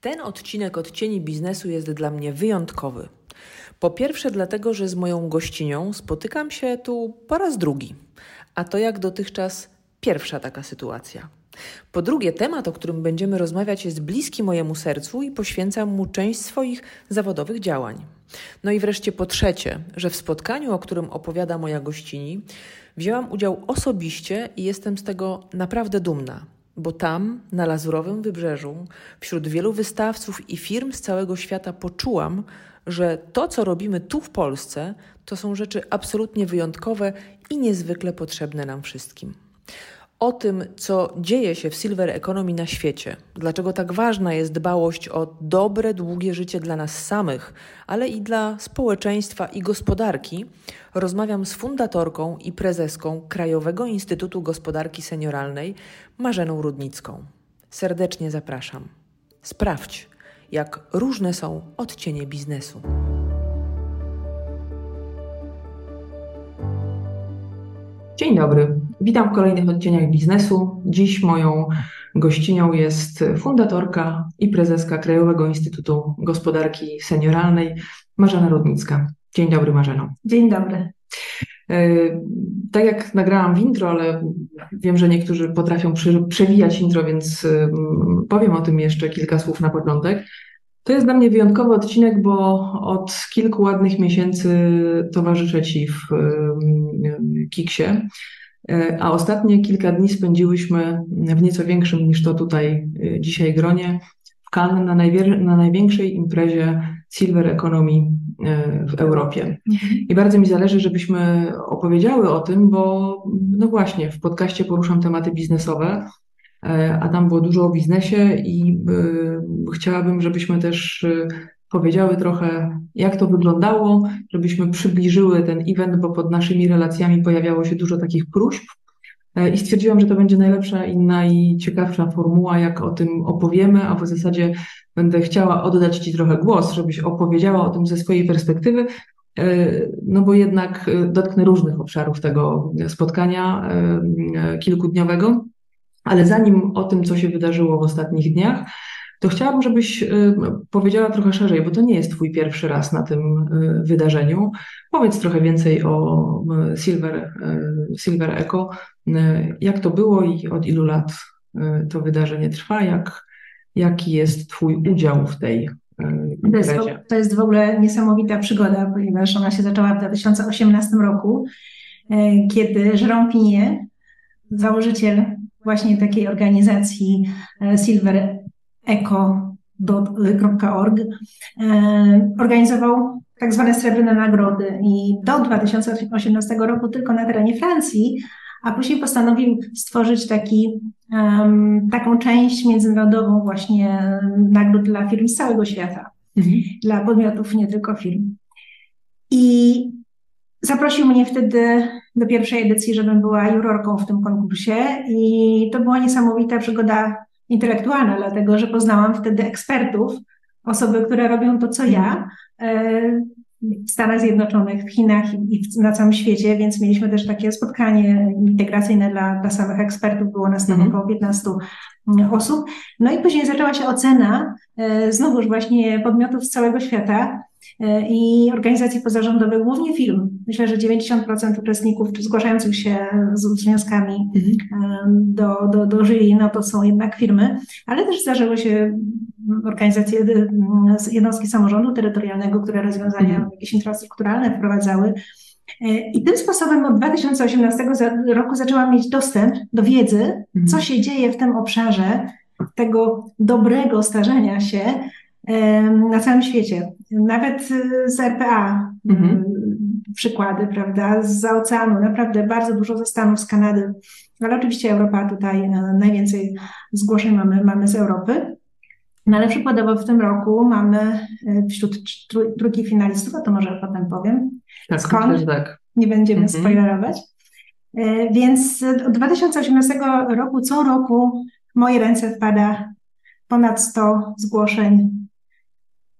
Ten odcinek odcieni biznesu jest dla mnie wyjątkowy. Po pierwsze, dlatego, że z moją gościnią spotykam się tu po raz drugi, a to jak dotychczas pierwsza taka sytuacja. Po drugie, temat, o którym będziemy rozmawiać, jest bliski mojemu sercu i poświęcam mu część swoich zawodowych działań. No i wreszcie po trzecie, że w spotkaniu, o którym opowiada moja gościni, wzięłam udział osobiście i jestem z tego naprawdę dumna bo tam, na Lazurowym Wybrzeżu, wśród wielu wystawców i firm z całego świata poczułam, że to, co robimy tu w Polsce, to są rzeczy absolutnie wyjątkowe i niezwykle potrzebne nam wszystkim o tym, co dzieje się w silver economy na świecie, dlaczego tak ważna jest dbałość o dobre, długie życie dla nas samych, ale i dla społeczeństwa i gospodarki, rozmawiam z fundatorką i prezeską Krajowego Instytutu Gospodarki Senioralnej Marzeną Rudnicką. Serdecznie zapraszam. Sprawdź, jak różne są odcienie biznesu. Dzień dobry. Witam w kolejnych odcieniach biznesu. Dziś moją gościnią jest fundatorka i prezeska Krajowego Instytutu Gospodarki Senioralnej Marzena Rudnicka. Dzień dobry Marzeno. Dzień dobry. E, tak jak nagrałam w intro, ale wiem, że niektórzy potrafią przewijać intro, więc mm, powiem o tym jeszcze kilka słów na początek. To jest dla mnie wyjątkowy odcinek, bo od kilku ładnych miesięcy towarzyszę Ci w Kiksie, e, a ostatnie kilka dni spędziłyśmy w nieco większym niż to tutaj e, dzisiaj gronie w Cannes na, na największej imprezie Silver Economy e, w Europie. I bardzo mi zależy, żebyśmy opowiedziały o tym, bo no właśnie, w podcaście poruszam tematy biznesowe, a tam było dużo o biznesie i e, chciałabym, żebyśmy też e, powiedziały trochę, jak to wyglądało, żebyśmy przybliżyły ten event, bo pod naszymi relacjami pojawiało się dużo takich próśb. I stwierdziłam, że to będzie najlepsza i najciekawsza formuła, jak o tym opowiemy, a w zasadzie będę chciała oddać Ci trochę głos, żebyś opowiedziała o tym ze swojej perspektywy, no bo jednak dotknę różnych obszarów tego spotkania kilkudniowego. Ale zanim o tym, co się wydarzyło w ostatnich dniach, to chciałabym, żebyś y, powiedziała trochę szerzej, bo to nie jest Twój pierwszy raz na tym y, wydarzeniu. Powiedz trochę więcej o y, Silver, Silver Eco. Jak to było i od ilu lat to wydarzenie trwa? Jak, jaki jest Twój udział w tej to jest, to jest w ogóle niesamowita przygoda, ponieważ ona się zaczęła w 2018 roku, kiedy Jérôme Pinier, założyciel właśnie takiej organizacji e, silvereco.org e, organizował tak zwane srebrne nagrody i do 2018 roku tylko na terenie Francji, a później postanowił stworzyć taki, um, taką część międzynarodową właśnie nagród dla firm z całego świata, mhm. dla podmiotów, nie tylko firm. I Zaprosił mnie wtedy do pierwszej edycji, żebym była jurorką w tym konkursie i to była niesamowita przygoda intelektualna, dlatego że poznałam wtedy ekspertów, osoby, które robią to, co ja e, w Stanach Zjednoczonych, w Chinach i na całym świecie, więc mieliśmy też takie spotkanie integracyjne dla, dla samych ekspertów, było nas tam mm -hmm. około 15 osób. No i później zaczęła się ocena e, znowuż właśnie podmiotów z całego świata, E, i organizacji pozarządowych, głównie firm. Myślę, że 90% uczestników czy zgłaszających się z wnioskami mhm. do, do, do jury, no to są jednak firmy, ale też zdarzyły się organizacje, jednostki samorządu terytorialnego, które rozwiązania mhm. jakieś infrastrukturalne wprowadzały. E, I tym sposobem od 2018 roku zaczęłam mieć dostęp do wiedzy, mhm. co się dzieje w tym obszarze tego dobrego starzenia się, na całym świecie. Nawet y, z RPA mhm. Przykłady, prawda, z oceanu, naprawdę bardzo dużo ze Stanów, z Kanady, ale oczywiście Europa tutaj y, najwięcej zgłoszeń mamy, mamy z Europy. No ale przykładowo w tym roku mamy wśród trójki finalistów, a to może potem powiem, tak, skąd, tak. nie będziemy mhm. spoilerować. Więc od 2018 roku co roku w moje ręce wpada ponad 100 zgłoszeń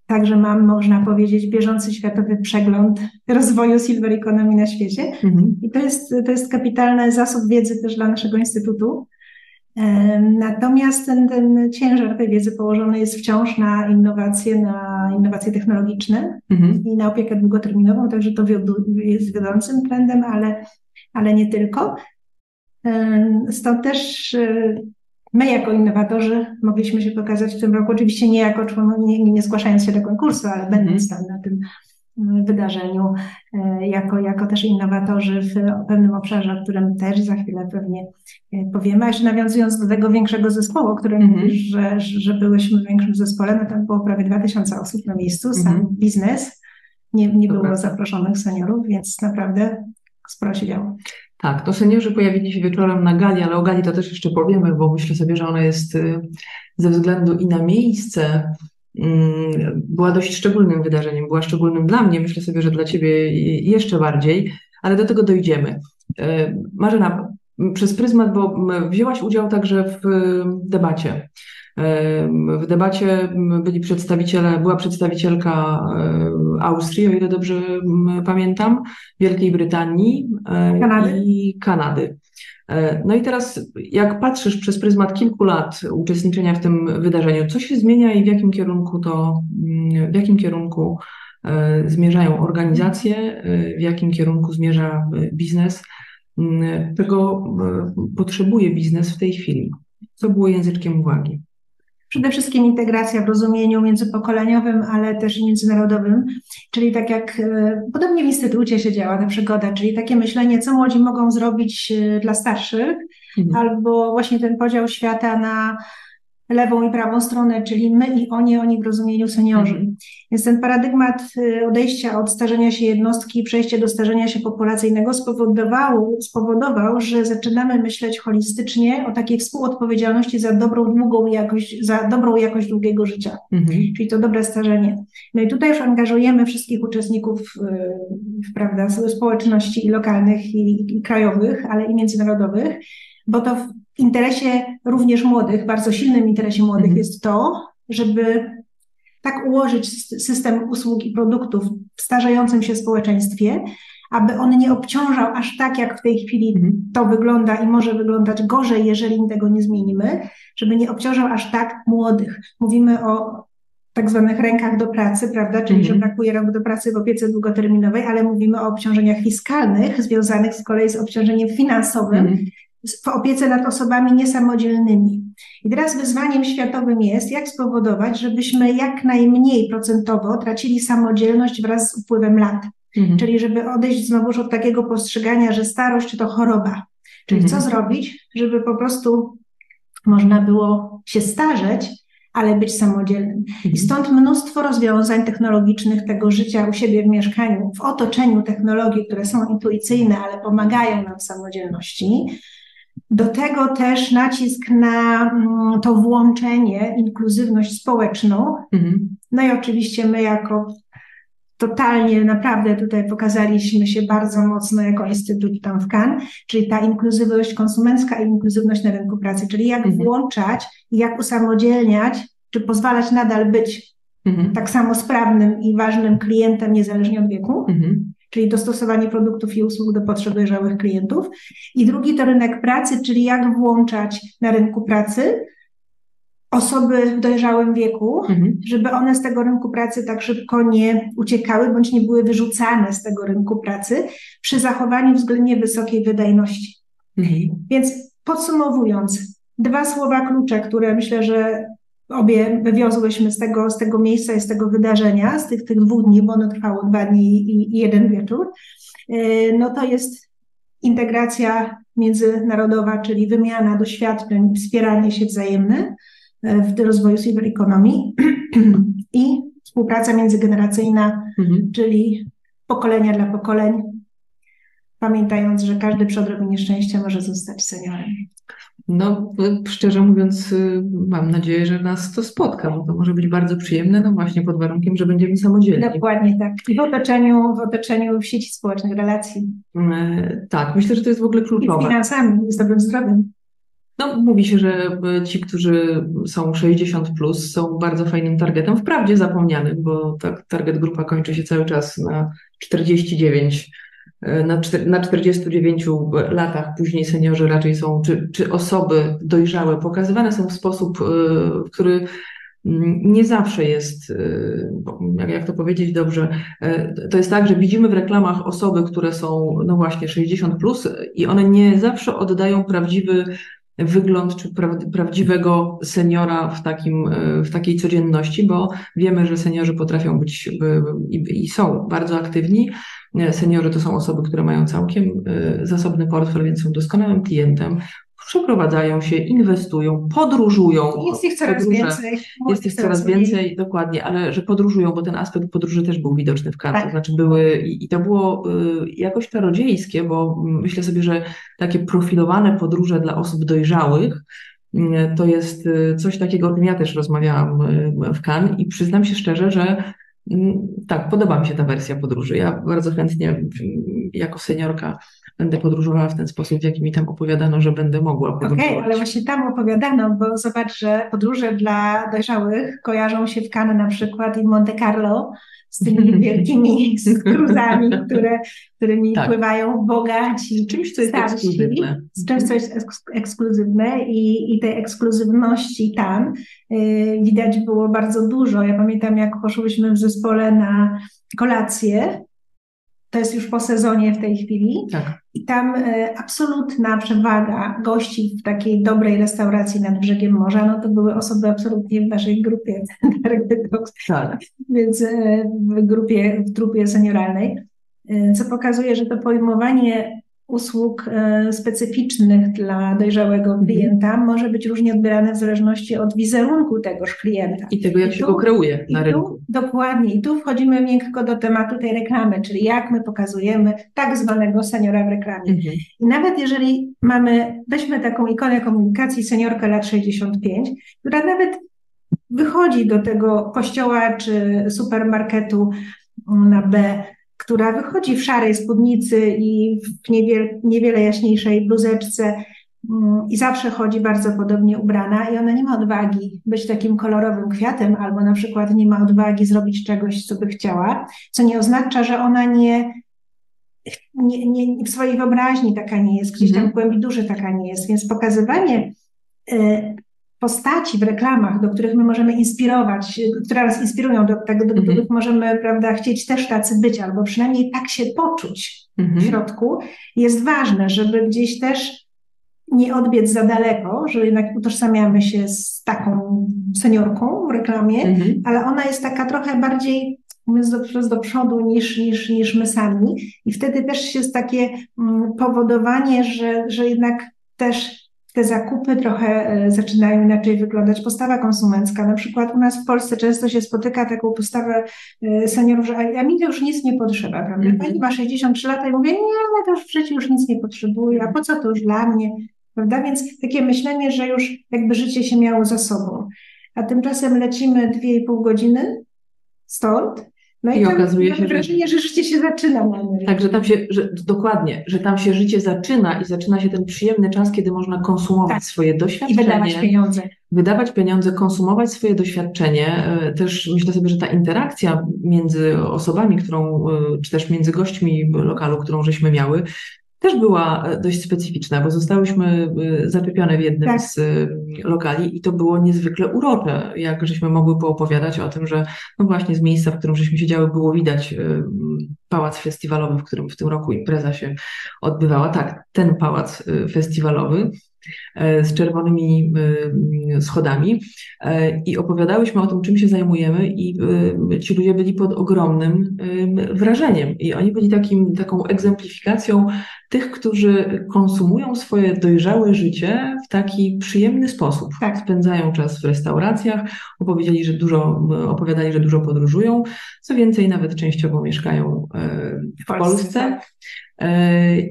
Także mam, można powiedzieć, bieżący światowy przegląd rozwoju silver economy na świecie. Mhm. I to jest, to jest kapitalny zasób wiedzy też dla naszego instytutu. Natomiast ten, ten ciężar tej wiedzy położony jest wciąż na innowacje, na innowacje technologiczne mhm. i na opiekę długoterminową, także to jest wiodącym trendem, ale, ale nie tylko. Stąd też e, my jako innowatorzy mogliśmy się pokazać w tym roku, oczywiście nie jako członek, nie, nie zgłaszając się do konkursu, ale będąc mhm. tam na tym wydarzeniu e, jako, jako też innowatorzy w pewnym obszarze, o którym też za chwilę pewnie e, powiemy. A jeszcze nawiązując do tego większego zespołu, o którym mm -hmm. mówisz, że, że byłyśmy w większym zespole, no tam było prawie 2000 osób na miejscu, sam mm -hmm. biznes, nie, nie było zaproszonych seniorów, więc naprawdę sporo się działo. Tak, to seniorzy pojawili się wieczorem na gali, ale o gali to też jeszcze powiemy, bo myślę sobie, że ona jest y, ze względu i na miejsce, była dość szczególnym wydarzeniem, była szczególnym dla mnie, myślę sobie, że dla Ciebie jeszcze bardziej, ale do tego dojdziemy. E, Marzena, przez pryzmat, bo wzięłaś udział także w debacie. E, w debacie byli przedstawiciele, była przedstawicielka e, Austrii, o ile dobrze pamiętam, Wielkiej Brytanii Kanady. i Kanady. E, no i teraz, jak patrzysz przez pryzmat kilku lat uczestniczenia w tym wydarzeniu, co się zmienia i w jakim kierunku to, mm, w jakim kierunku e, zmierzają organizacje, e, w jakim kierunku zmierza biznes, mm, czego potrzebuje biznes w tej chwili? Co było języczkiem uwagi? Przede wszystkim integracja w rozumieniu międzypokoleniowym, ale też i międzynarodowym, czyli tak jak e, podobnie w instytucie się działa ta przygoda, czyli takie myślenie, co młodzi mogą zrobić e, dla starszych, mhm. albo właśnie ten podział świata na lewą i prawą stronę, czyli my i oni, oni w rozumieniu seniorzy. Mhm. Więc ten paradygmat y, odejścia od starzenia się jednostki i przejścia do starzenia się populacyjnego spowodował, spowodował, że zaczynamy myśleć holistycznie o takiej współodpowiedzialności za dobrą, długą jakość, za dobrą jakość długiego życia, mhm. czyli to dobre starzenie. No i tutaj już angażujemy wszystkich uczestników y, prawda, społeczności i lokalnych, i, i krajowych, ale i międzynarodowych, bo to w interesie również młodych, bardzo silnym interesie młodych mhm. jest to, żeby tak ułożyć system usług i produktów w starzejącym się społeczeństwie, aby on nie obciążał aż tak, jak w tej chwili mhm. to wygląda i może wyglądać gorzej, jeżeli tego nie zmienimy, żeby nie obciążał aż tak młodych. Mówimy o tak zwanych rękach do pracy, prawda, czyli że mhm. brakuje rąk do pracy w opiece długoterminowej, ale mówimy o obciążeniach fiskalnych związanych z kolei z obciążeniem finansowym, mhm w opiece nad osobami niesamodzielnymi. I teraz wyzwaniem światowym jest, jak spowodować, żebyśmy jak najmniej procentowo tracili samodzielność wraz z upływem lat. Mhm. Czyli żeby odejść znowuż od takiego postrzegania, że starość to choroba. Czyli mhm. co zrobić, żeby po prostu można było się starzeć, ale być samodzielnym. I mhm. stąd mnóstwo rozwiązań technologicznych tego życia u siebie w mieszkaniu, w otoczeniu technologii, które są intuicyjne, ale pomagają nam w samodzielności. Do tego też nacisk na mm, to włączenie, inkluzywność społeczną. Mhm. No i oczywiście my jako totalnie naprawdę tutaj pokazaliśmy się bardzo mocno jako Instytut tam w Cannes, czyli ta inkluzywność konsumencka i inkluzywność na rynku pracy, czyli jak mhm. włączać i jak usamodzielniać, czy pozwalać nadal być mhm. tak samo sprawnym i ważnym klientem niezależnie od wieku, mhm czyli dostosowanie produktów i usług do potrzeb dojrzałych klientów. I drugi to rynek pracy, czyli jak włączać na rynku pracy osoby w dojrzałym wieku, mhm. żeby one z tego rynku pracy tak szybko nie uciekały bądź nie były wyrzucane z tego rynku pracy przy zachowaniu względnie wysokiej wydajności. Mhm. Więc podsumowując, dwa słowa klucze, które myślę, że obie wywiozłyśmy z tego, z tego miejsca i z tego wydarzenia, z tych, tych dwóch dni, bo ono trwało dwa dni i, i jeden wieczór, e, no to jest integracja międzynarodowa, czyli wymiana doświadczeń, wspieranie się wzajemne e, w rozwoju cyber economy i współpraca międzygeneracyjna, mhm. czyli pokolenia dla pokoleń, pamiętając, że każdy przy odrobinie szczęścia może zostać seniorem. No, szczerze mówiąc, y, mam nadzieję, że nas to spotka, bo to może być bardzo przyjemne, no właśnie pod warunkiem, że będziemy samodzielni. Dokładnie tak. I w otoczeniu, w otoczeniu sieci społecznych relacji. E, tak, myślę, że to jest w ogóle kluczowe. I finansami, z dobrym zdrowiem. No, mówi się, że ci, którzy są 60 plus, są bardzo fajnym targetem, wprawdzie zapomnianym, bo tak target grupa kończy się cały czas na 49 na, na 49 latach później seniorzy raczej są, czy, czy osoby dojrzałe pokazywane są w sposób, który mm, nie zawsze jest, jak, jak to powiedzieć dobrze, to jest tak, że widzimy w reklamach osoby, które są, no właśnie, 60 plus i one nie zawsze oddają prawdziwy wygląd czy pra prawdziwego seniora w, takim, e, w takiej codzienności, bo wiemy, że seniorzy potrafią być i są bardzo aktywni. Seniorzy to są osoby, które mają całkiem e, zasobny portfel, więc są doskonałym klientem, przeprowadzają się, inwestują, podróżują. Jest ich coraz Podróże, więcej. Jest ich coraz więcej, dokładnie, ale że podróżują, bo ten aspekt podróży też był widoczny w kartach. Tak. Znaczy były, i to było y, jakoś czarodziejskie, bo myślę sobie, że takie profilowane podróże dla osób dojrzałych, y, to jest y, coś takiego, o tym ja też rozmawiałam w Cannes i przyznam się szczerze, że tak, podoba mi się ta wersja podróży. Ja bardzo chętnie jako seniorka będę podróżowała w ten sposób, w jaki mi tam opowiadano, że będę mogła podróżować. Okej, okay, ale właśnie tam opowiadano, bo zobacz, że podróże dla dojrzałych kojarzą się w Cannes na przykład i Monte Carlo z tymi wielkimi kruzami, które, którymi tak. pływają bogaci, czymś, co jest starsi, ekskluzywne. Z czymś, co jest ekskluzywne i, i tej ekskluzywności tam y, widać było bardzo dużo. Ja pamiętam, jak poszłyśmy w zespole na kolację, to jest już po sezonie w tej chwili. Tak. I tam e, absolutna przewaga gości w takiej dobrej restauracji nad brzegiem morza, no to były osoby absolutnie w naszej grupie tak. więc e, w grupie, w trupie senioralnej, e, co pokazuje, że to pojmowanie usług e, specyficznych dla dojrzałego mhm. klienta może być różnie odbierane w zależności od wizerunku tegoż klienta. I tego, jak I się tu, go kreuje na rynku. Tu, dokładnie. I tu wchodzimy miękko do tematu tej reklamy, czyli jak my pokazujemy tak zwanego seniora w reklamie. Mhm. I nawet jeżeli mamy, weźmy taką ikonę komunikacji seniorka lat 65, która nawet wychodzi do tego kościoła czy supermarketu na B która wychodzi w szarej spódnicy i w niewiele, niewiele jaśniejszej bluzeczce mm, i zawsze chodzi bardzo podobnie ubrana i ona nie ma odwagi być takim kolorowym kwiatem albo na przykład nie ma odwagi zrobić czegoś, co by chciała, co nie oznacza, że ona nie, nie, nie w swojej wyobraźni taka nie jest, gdzieś tam mhm. w głębi duszy taka nie jest, więc pokazywanie y, postaci w reklamach, do których my możemy inspirować, które nas inspirują, do tego, do, których mhm. możemy, prawda, chcieć też tacy być, albo przynajmniej tak się poczuć w mhm. środku, jest ważne, żeby gdzieś też nie odbiec za daleko, że jednak utożsamiamy się z taką seniorką w reklamie, mhm. ale ona jest taka trochę bardziej mówiąc do, do przodu niż, niż, niż my sami. I wtedy też jest takie mm, powodowanie, że, że jednak też te zakupy trochę e, zaczynają inaczej wyglądać. Postawa konsumencka, na przykład u nas w Polsce często się spotyka taką postawę e, seniorów, że a mi to już nic nie potrzeba, prawda? -hmm. Pani ma 63 lata i mówię, nie, ja to już w życiu już nic nie potrzebuję, a po co to już dla mnie, prawda? Więc takie myślenie, że już jakby życie się miało za sobą. A tymczasem lecimy dwie i pół godziny stąd no i, I okazuje się, wrażenie, że... że życie się zaczyna na emeryturze. Tak, że tam się, że, dokładnie, że tam się życie zaczyna i zaczyna się ten przyjemny czas, kiedy można konsumować tak. swoje doświadczenie. I wydawać pieniądze. Wydawać pieniądze, konsumować swoje doświadczenie. E, też myślę sobie, że ta interakcja między osobami, którą, e, czy też między gośćmi lokalu, którą żeśmy miały, też była e, dość specyficzna, bo zostałyśmy e, zaczepione w jednym tak. z e, lokali i to było niezwykle urocze, jak żeśmy mogły poopowiadać o tym, że no właśnie z miejsca, w którym żeśmy siedziały, było widać pałac festiwalowy, w którym w tym roku impreza się odbywała. Tak, ten pałac festiwalowy. E, z czerwonymi e, schodami e, i opowiadałyśmy o tym, czym się zajmujemy i ci ludzie byli pod ogromnym wrażeniem i oni byli takim, taką egzemplifikacją tych, którzy konsumują swoje dojrzałe życie w taki przyjemny sposób. Tak. Spędzają czas w restauracjach, opowiedzieli, że dużo, opowiadali, że dużo podróżują, co więcej, nawet częściowo mieszkają w Polsce. Polsce.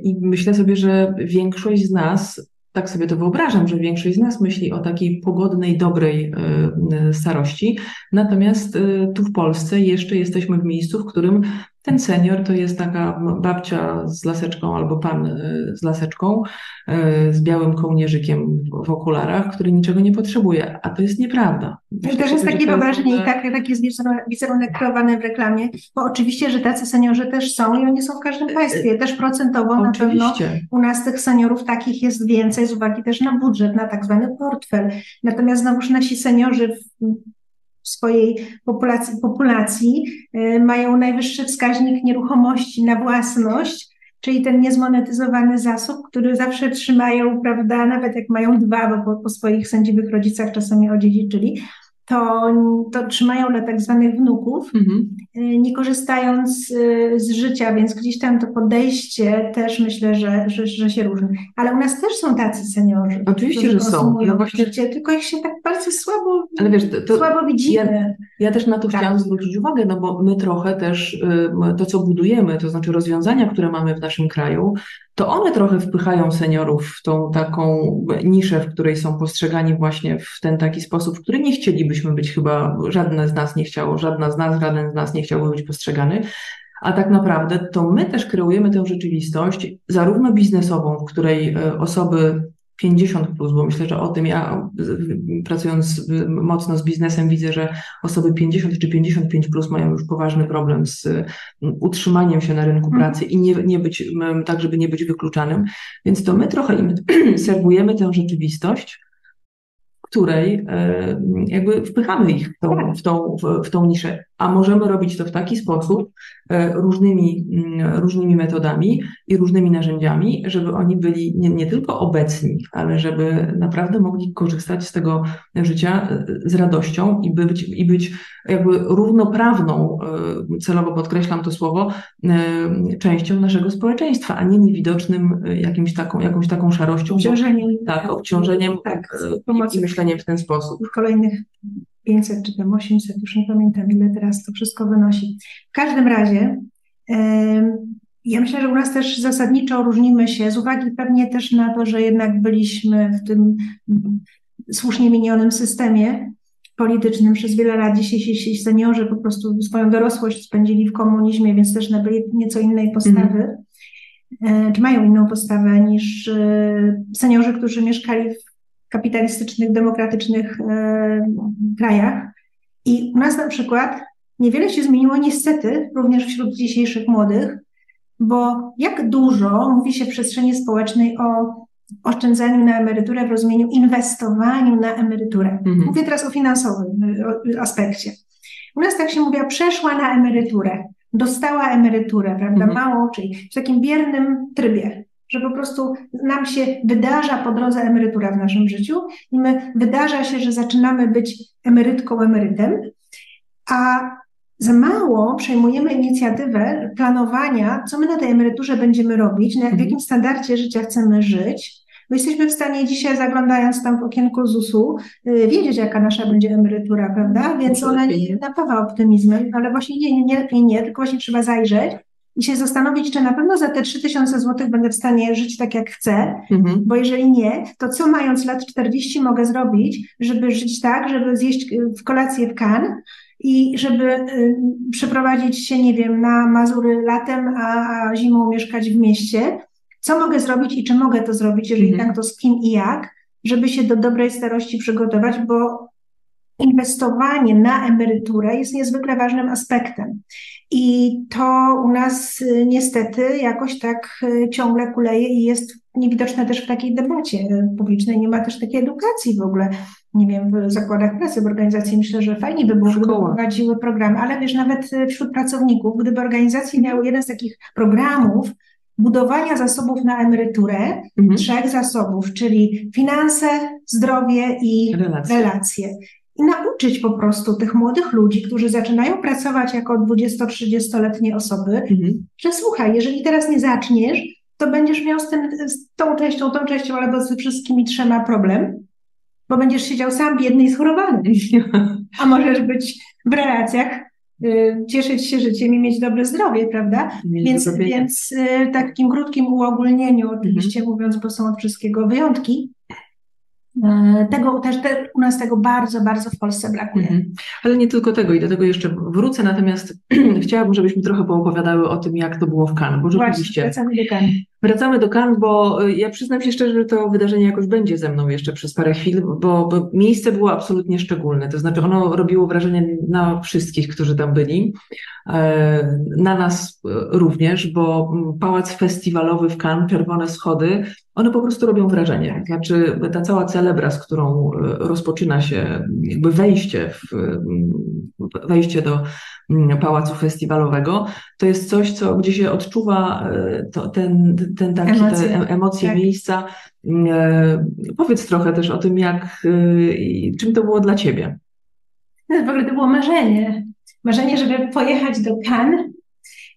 I myślę sobie, że większość z nas tak sobie to wyobrażam, że większość z nas myśli o takiej pogodnej, dobrej e, e, starości. Natomiast e, tu w Polsce jeszcze jesteśmy w miejscu, w którym ten senior to jest taka babcia z laseczką albo pan y, z laseczką, y, z białym kołnierzykiem w okularach, który niczego nie potrzebuje, a to jest nieprawda. Myślę, też jest takie wyobrażenie i tak, tak jest wizerunek kreowany w reklamie, bo oczywiście, że tacy seniorzy też są i oni są w każdym państwie, też procentowo oczywiście. na pewno u nas tych seniorów takich jest więcej z uwagi też na budżet, na tak zwany portfel. Natomiast znowuż nasi seniorzy swojej populacji, populacji y, mają najwyższy wskaźnik nieruchomości na własność, czyli ten niezmonetyzowany zasób, który zawsze trzymają, prawda, nawet jak mają dwa, bo po, po swoich sędziwych rodzicach czasami odziedziczyli, to, to trzymają dla tak zwanych wnuków, mhm. Y, nie korzystając y, z życia, więc gdzieś tam to podejście też myślę, że, że, że się różni. Ale u nas też są tacy seniorzy. Oczywiście, że są. No właśnie... życie, tylko ich się tak bardzo słabo, Ale wiesz, to, to słabo widzimy. Ja, ja, też na to tak. chciałam zwrócić uwagę, no bo my trochę też y, to, co budujemy, to znaczy rozwiązania, które mamy w naszym kraju, to one trochę wpychają seniorów w tą taką niszę, w której są postrzegani właśnie w ten taki sposób, w który nie chcielibyśmy być chyba, żadne z nas nie chciało, żadna z nas, żaden z nas nie chciałby być postrzegany. A tak naprawdę to my też kreujemy tę rzeczywistość, zarówno biznesową, w której e, osoby 50 plus, bo myślę, że o tym ja pracując mocno z biznesem widzę, że osoby 50 czy 55 plus mają już poważny problem z utrzymaniem się na rynku mhm. pracy i nie, nie być, tak, żeby nie być wykluczanym. Więc to my trochę im serwujemy tę rzeczywistość, której e, jakby wpychamy ich w tą, w tą, w, w tą niszę a możemy robić to w taki sposób, e, różnymi, mm, różnymi metodami i różnymi narzędziami, żeby oni byli nie, nie, tylko obecni, ale żeby naprawdę mogli korzystać z tego życia e, z radością i być, i być jakby równoprawną, e, celowo podkreślam to słowo, częścią naszego społeczeństwa, a nie niewidocznym jakimś taką, jakąś taką szarością. Obciążeniem. Tak, obciążeniem tak, i, i myśleniem w ten sposób. W kolejnych 500 czy tam 800, już nie pamiętam ile teraz to wszystko wynosi. W każdym razie ja myślę, że u nas też zasadniczo różnimy się z uwagi pewnie też na to, że jednak byliśmy w tym słusznie minionym systemie politycznym przez wiele lat. Dzisiejsi seniorzy po prostu swoją dorosłość spędzili w komunizmie, więc też nabyli nieco innej postawy. Mm. Czy mają inną postawę niż e, seniorzy, którzy mieszkali w kapitalistycznych, demokratycznych e, krajach. I u nas na przykład niewiele się zmieniło niestety również wśród dzisiejszych młodych, bo jak dużo mówi się w przestrzeni społecznej o oszczędzaniu na emeryturę w rozumieniu inwestowaniu na emeryturę. Mhm. Mówię teraz o finansowym aspekcie. U nas tak się mówi, przeszła na emeryturę, dostała emeryturę, prawda, mhm. małą, czyli w takim biernym trybie że po prostu nam się wydarza po drodze emerytura w naszym życiu i my wydarza się, że zaczynamy być emerytką, emerytem, a za mało przejmujemy inicjatywę planowania, co my na tej emeryturze będziemy robić, na, w mhm. jakim standardzie życia chcemy żyć. My jesteśmy w stanie dzisiaj, zaglądając tam w okienko ZUS-u, yy, wiedzieć, jaka nasza będzie emerytura, prawda? Więc ona nie napawa optymizmem, ale właśnie nie, nie, nie lepiej nie, tylko właśnie trzeba zajrzeć i się zastanowić, czy na pewno za te 3000 zł będę w stanie żyć tak, jak chcę, mhm. bo jeżeli nie, to co mając lat 40 mogę zrobić, żeby żyć tak, żeby zjeść y, w kolację w kan i żeby y, przeprowadzić się, nie wiem, na Mazury latem, a, a zimą mieszkać w mieście. Co mogę zrobić i czy mogę to zrobić, jeżeli mhm. tak, to z kim i jak, żeby się do dobrej starości przygotować, bo inwestowanie na emeryturę jest niezwykle ważnym aspektem. I to u nas y, niestety jakoś tak y, ciągle kuleje i jest niewidoczne też w takiej debacie publicznej. Nie ma też takiej edukacji w ogóle, nie wiem, w zakładach pracy, w organizacji. Myślę, że fajnie by było, gdyby prowadziły programy, ale wiesz, nawet y, wśród pracowników, gdyby organizacje miały jeden z takich programów, budowania zasobów na emeryturę, mhm. trzech zasobów, czyli finanse, zdrowie i relacje. relacje i nauczyć po prostu tych młodych ludzi, którzy zaczynają pracować jako 20-30-letnie osoby, mhm. że słuchaj, jeżeli teraz nie zaczniesz, to będziesz miał z, tym, z tą częścią, tą częścią, albo z wszystkimi trzema problem, bo będziesz siedział sam biedny i schorowany. A możesz być w relacjach, y, cieszyć się życiem i mieć dobre zdrowie, prawda? więc, więc y, takim krótkim uogólnieniu, oczywiście mhm. mówiąc, bo są od wszystkiego wyjątki, tego też te, u nas tego bardzo, bardzo w Polsce brakuje. Mhm. Ale nie tylko tego i do tego jeszcze wrócę, natomiast chciałabym, żebyśmy trochę poopowiadały o tym, jak to było w Cannes, bo rzeczywiście... Cannes. Wracamy do Cannes, bo y, ja przyznam się szczerze, że to wydarzenie jakoś będzie ze mną jeszcze przez parę chwil, bo, bo miejsce było absolutnie szczególne. To znaczy ono robiło wrażenie na wszystkich, którzy tam byli. E, na nas y, również, bo pałac festiwalowy w Cannes, czerwone schody, one po prostu robią wrażenie. Znaczy ta cała celebra, z którą y, rozpoczyna się jakby wejście, w, wejście do mm, pałacu festiwalowego, to jest coś, co, gdzie się odczuwa to, ten, ten taki, emocje, te emocje tak. miejsca. E, powiedz trochę też o tym, jak, e, czym to było dla Ciebie. No, w ogóle to było marzenie. Marzenie, żeby pojechać do Cannes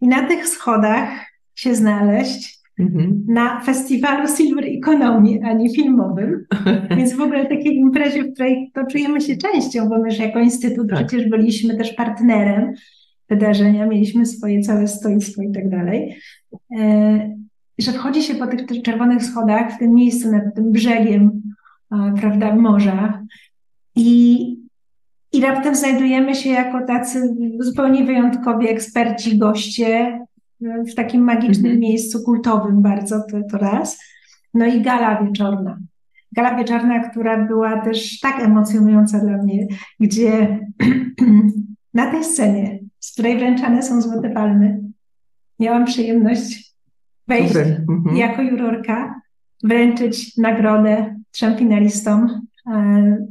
i na tych schodach się znaleźć mhm. na festiwalu Silver Economy, a nie filmowym. Więc w ogóle takiej imprezie, w której to czujemy się częścią, bo my jako instytut tak. przecież byliśmy też partnerem wydarzenia, mieliśmy swoje całe stoisko i tak dalej. E, że wchodzi się po tych czerwonych schodach w tym miejscu, nad tym brzegiem, prawda, morza i, i raptem znajdujemy się jako tacy zupełnie wyjątkowi eksperci, goście w takim magicznym -hmm. miejscu kultowym bardzo, to, to raz. No i gala wieczorna. Gala wieczorna, która była też tak emocjonująca dla mnie, gdzie na tej scenie, z której wręczane są złote palmy, miałam przyjemność wejść mhm. jako jurorka, wręczyć nagrodę trzem finalistom e,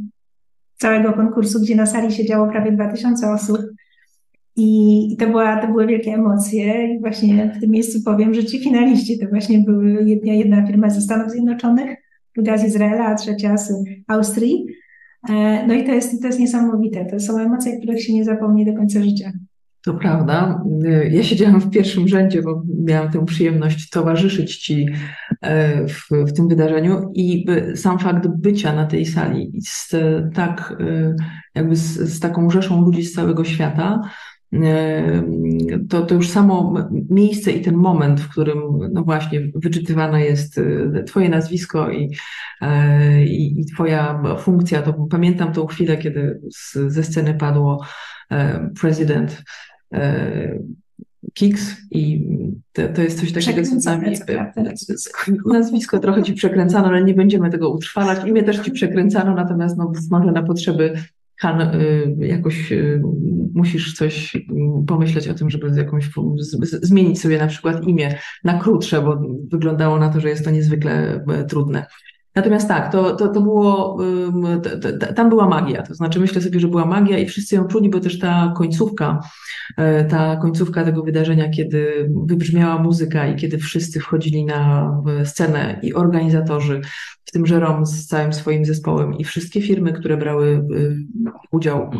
całego konkursu, gdzie na sali siedziało prawie 2000 osób. I, to, była, to były wielkie emocje. I właśnie w tym miejscu powiem, że ci finaliści to właśnie były jedna, jedna firma ze Stanów Zjednoczonych, druga z Izraela, a trzecia z Austrii. E, no i to jest, to jest niesamowite. To są emocje, których się nie zapomni do końca życia. To prawda. Ja siedziałam w pierwszym rzędzie, bo miałam tę przyjemność towarzyszyć Ci e, w, w tym wydarzeniu i sam fakt bycia na tej sali z tak, e, jakby z, z taką rzeszą ludzi z całego świata, e, to, to już samo miejsce i ten moment, w którym no właśnie wyczytywane jest Twoje nazwisko i, i, i Twoja funkcja, to pamiętam tą chwilę, kiedy z, ze sceny padło prezydent E, Kiks i to, to, jest coś takiego, co nami nazwisko trochę ci przekręcano, ale nie będziemy tego utrwalać. Imię też ci przekręcano, natomiast no, może na potrzeby Han y, jakoś y, musisz coś pomyśleć o tym, żeby jakąś zmienić sobie na przykład imię na krótsze, bo wyglądało na to, że jest to niezwykle trudne. Natomiast tak, to, to, to było, tam była magia, to znaczy myślę sobie, że była magia i wszyscy ją czuli, bo też ta końcówka, e, ta końcówka tego wydarzenia, kiedy wybrzmiała muzyka i kiedy wszyscy wchodzili na scenę i organizatorzy, w tym Żerom z całym swoim zespołem i wszystkie firmy, które brały udział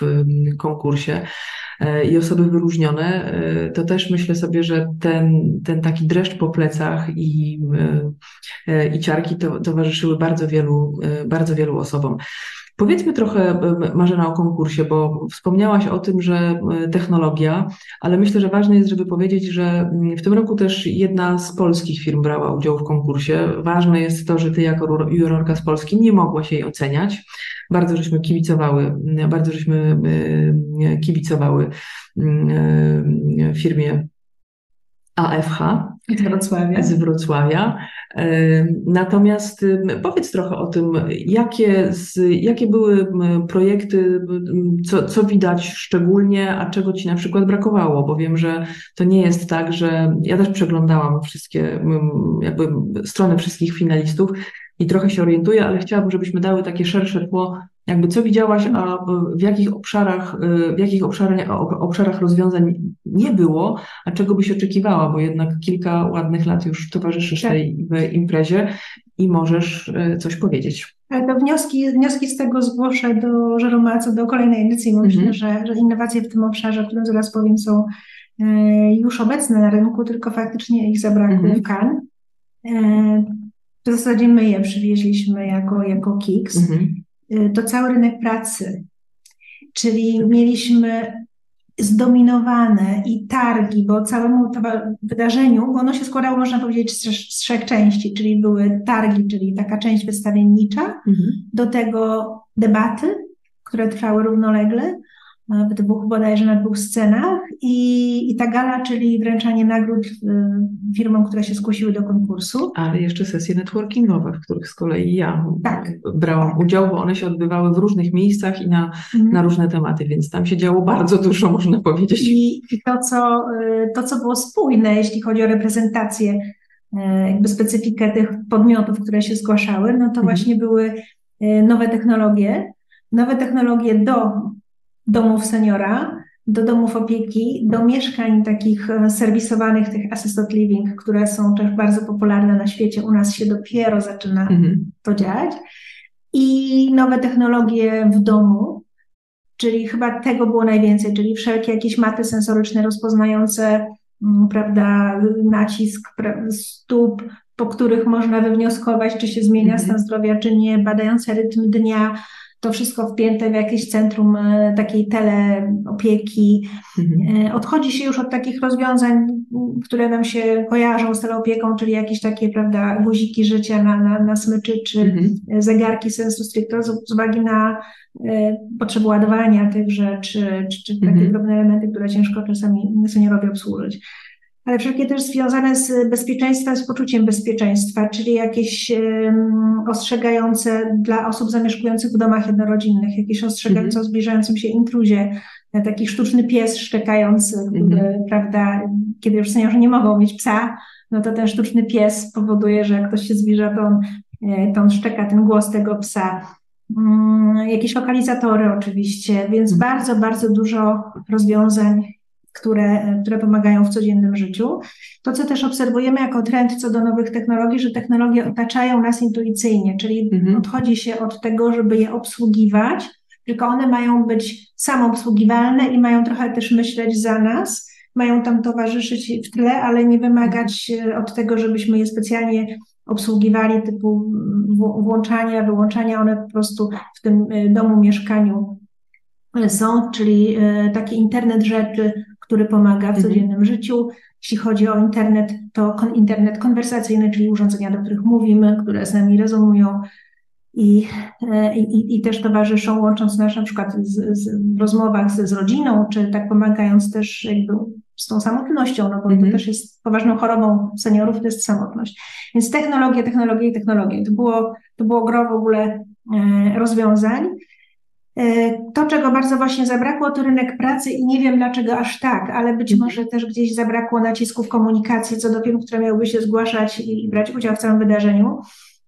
w konkursie, E, i osoby wyróżnione, e, to też myślę sobie, że ten, ten taki dreszcz po plecach i, e, i ciarki to, towarzyszyły bardzo wielu, bardzo wielu osobom. Powiedzmy trochę, Marzena, o konkursie, bo wspomniałaś o tym, że technologia, ale myślę, że ważne jest, żeby powiedzieć, że w tym roku też jedna z polskich firm brała udział w konkursie. Ważne jest to, że ty jako jurorka z Polski nie mogłaś jej oceniać. Bardzo żeśmy kibicowały, bardzo żeśmy kibicowały firmie AFH z Wrocławia. Z Wrocławia. Natomiast powiedz trochę o tym, jakie, z, jakie były projekty, co, co widać szczególnie, a czego Ci na przykład brakowało, bo wiem, że to nie jest tak, że ja też przeglądałam wszystkie jakby strony wszystkich finalistów i trochę się orientuję, ale chciałabym, żebyśmy dały takie szersze tło jakby co widziałaś, a w jakich obszarach, w jakich obszarach, obszarach rozwiązań nie było, a czego byś oczekiwała, bo jednak kilka ładnych lat już towarzyszysz tak. tej imprezie i możesz e, coś powiedzieć. Ale to wnioski, wnioski z tego zgłoszę do Żeroma co do kolejnej edycji, myślę, mhm. że, że innowacje w tym obszarze, o którym zaraz powiem, są e, już obecne na rynku, tylko faktycznie ich zabrakło mhm. w. E, w zasadzie my je przywieźliśmy jako, jako KIKS. Mhm. Y, to cały rynek pracy. Czyli mieliśmy zdominowane i targi, bo całemu wydarzeniu, bo ono się składało, można powiedzieć, z, z trzech części, czyli były targi, czyli taka część wystawiennicza, mhm. do tego debaty, które trwały równolegle, w dwóch bodajże na dwóch scenach i, i ta gala, czyli wręczanie nagród y, firmom, które się zgłosiły do konkursu. Ale jeszcze sesje networkingowe, w których z kolei ja tak. brałam udział, bo one się odbywały w różnych miejscach i na, mhm. na różne tematy, więc tam się działo bardzo dużo, można powiedzieć. I, i to, co, y, to, co było spójne, jeśli chodzi o reprezentację, jakby specyfikę tych podmiotów, które się zgłaszały, no to mhm. właśnie były nowe technologie, nowe technologie do domów seniora, do domów opieki, do mieszkań takich e, serwisowanych, tych assisted living, które są też bardzo popularne na świecie. U nas się dopiero zaczyna mhm. to dziać. I nowe technologie w domu, czyli chyba tego było najwięcej, czyli wszelkie jakieś maty sensoryczne rozpoznające, mm, prawda, nacisk stóp, po których można wywnioskować, czy się zmienia mhm. stan zdrowia, czy nie, badające rytm dnia, to wszystko wpięte w jakieś centrum e, takiej teleopieki. Mhm. E, odchodzi się już od takich rozwiązań, które nam się kojarzą z teleopieką, czyli jakieś takie, prawda, guziki życia na, na, na smyczy, czy mhm. zegarki sensu stricto z, z uwagi na e, potrzebę ładowania tych rzeczy, czy, czy takie mhm. drobne elementy, które ciężko czasami seniorowi obsłużyć ale wszelkie też związane z bezpieczeństwem, z poczuciem bezpieczeństwa, czyli jakieś ostrzegające dla osób zamieszkujących w domach jednorodzinnych, jakieś ostrzegające mm -hmm. o zbliżającym się intruzie, taki sztuczny pies szczekający, mm -hmm. prawda, kiedy już seniorzy nie mogą mieć psa, no to ten sztuczny pies powoduje, że jak ktoś się zbliża, to on, e, to on szczeka ten głos tego psa. Um, jakieś lokalizatory oczywiście, więc mm. bardzo, bardzo dużo rozwiązań które, które pomagają w codziennym życiu. To, co też obserwujemy jako trend co do nowych technologii, że technologie otaczają nas intuicyjnie, czyli mhm. odchodzi się od tego, żeby je obsługiwać, tylko one mają być samoobsługiwalne i mają trochę też myśleć za nas, mają tam towarzyszyć w tle, ale nie wymagać e, od tego, żebyśmy je specjalnie obsługiwali, typu włączania, wyłączania, one po prostu w tym e, domu, mieszkaniu są, czyli e, taki internet rzeczy, który pomaga w mhm. codziennym życiu. Jeśli chodzi o internet, to kon internet konwersacyjny, czyli urządzenia, do których mówimy, które z nami rezonują i, e, i, i też towarzyszą, łącząc nas na przykład z, z, w rozmowach z, z rodziną, czy tak pomagając też jakby z tą samotnością, no bo mm -hmm. to mhm. też jest poważną chorobą seniorów, to jest samotność. Więc technologie, technologie i technologie. To było, to było gro w ogóle e, rozwiązań. E, to, czego bardzo właśnie zabrakło, to rynek pracy i nie wiem dlaczego aż tak, ale być mhm. może też gdzieś zabrakło nacisków komunikacji co do firm, które miałyby się zgłaszać i brać udział w całym wydarzeniu,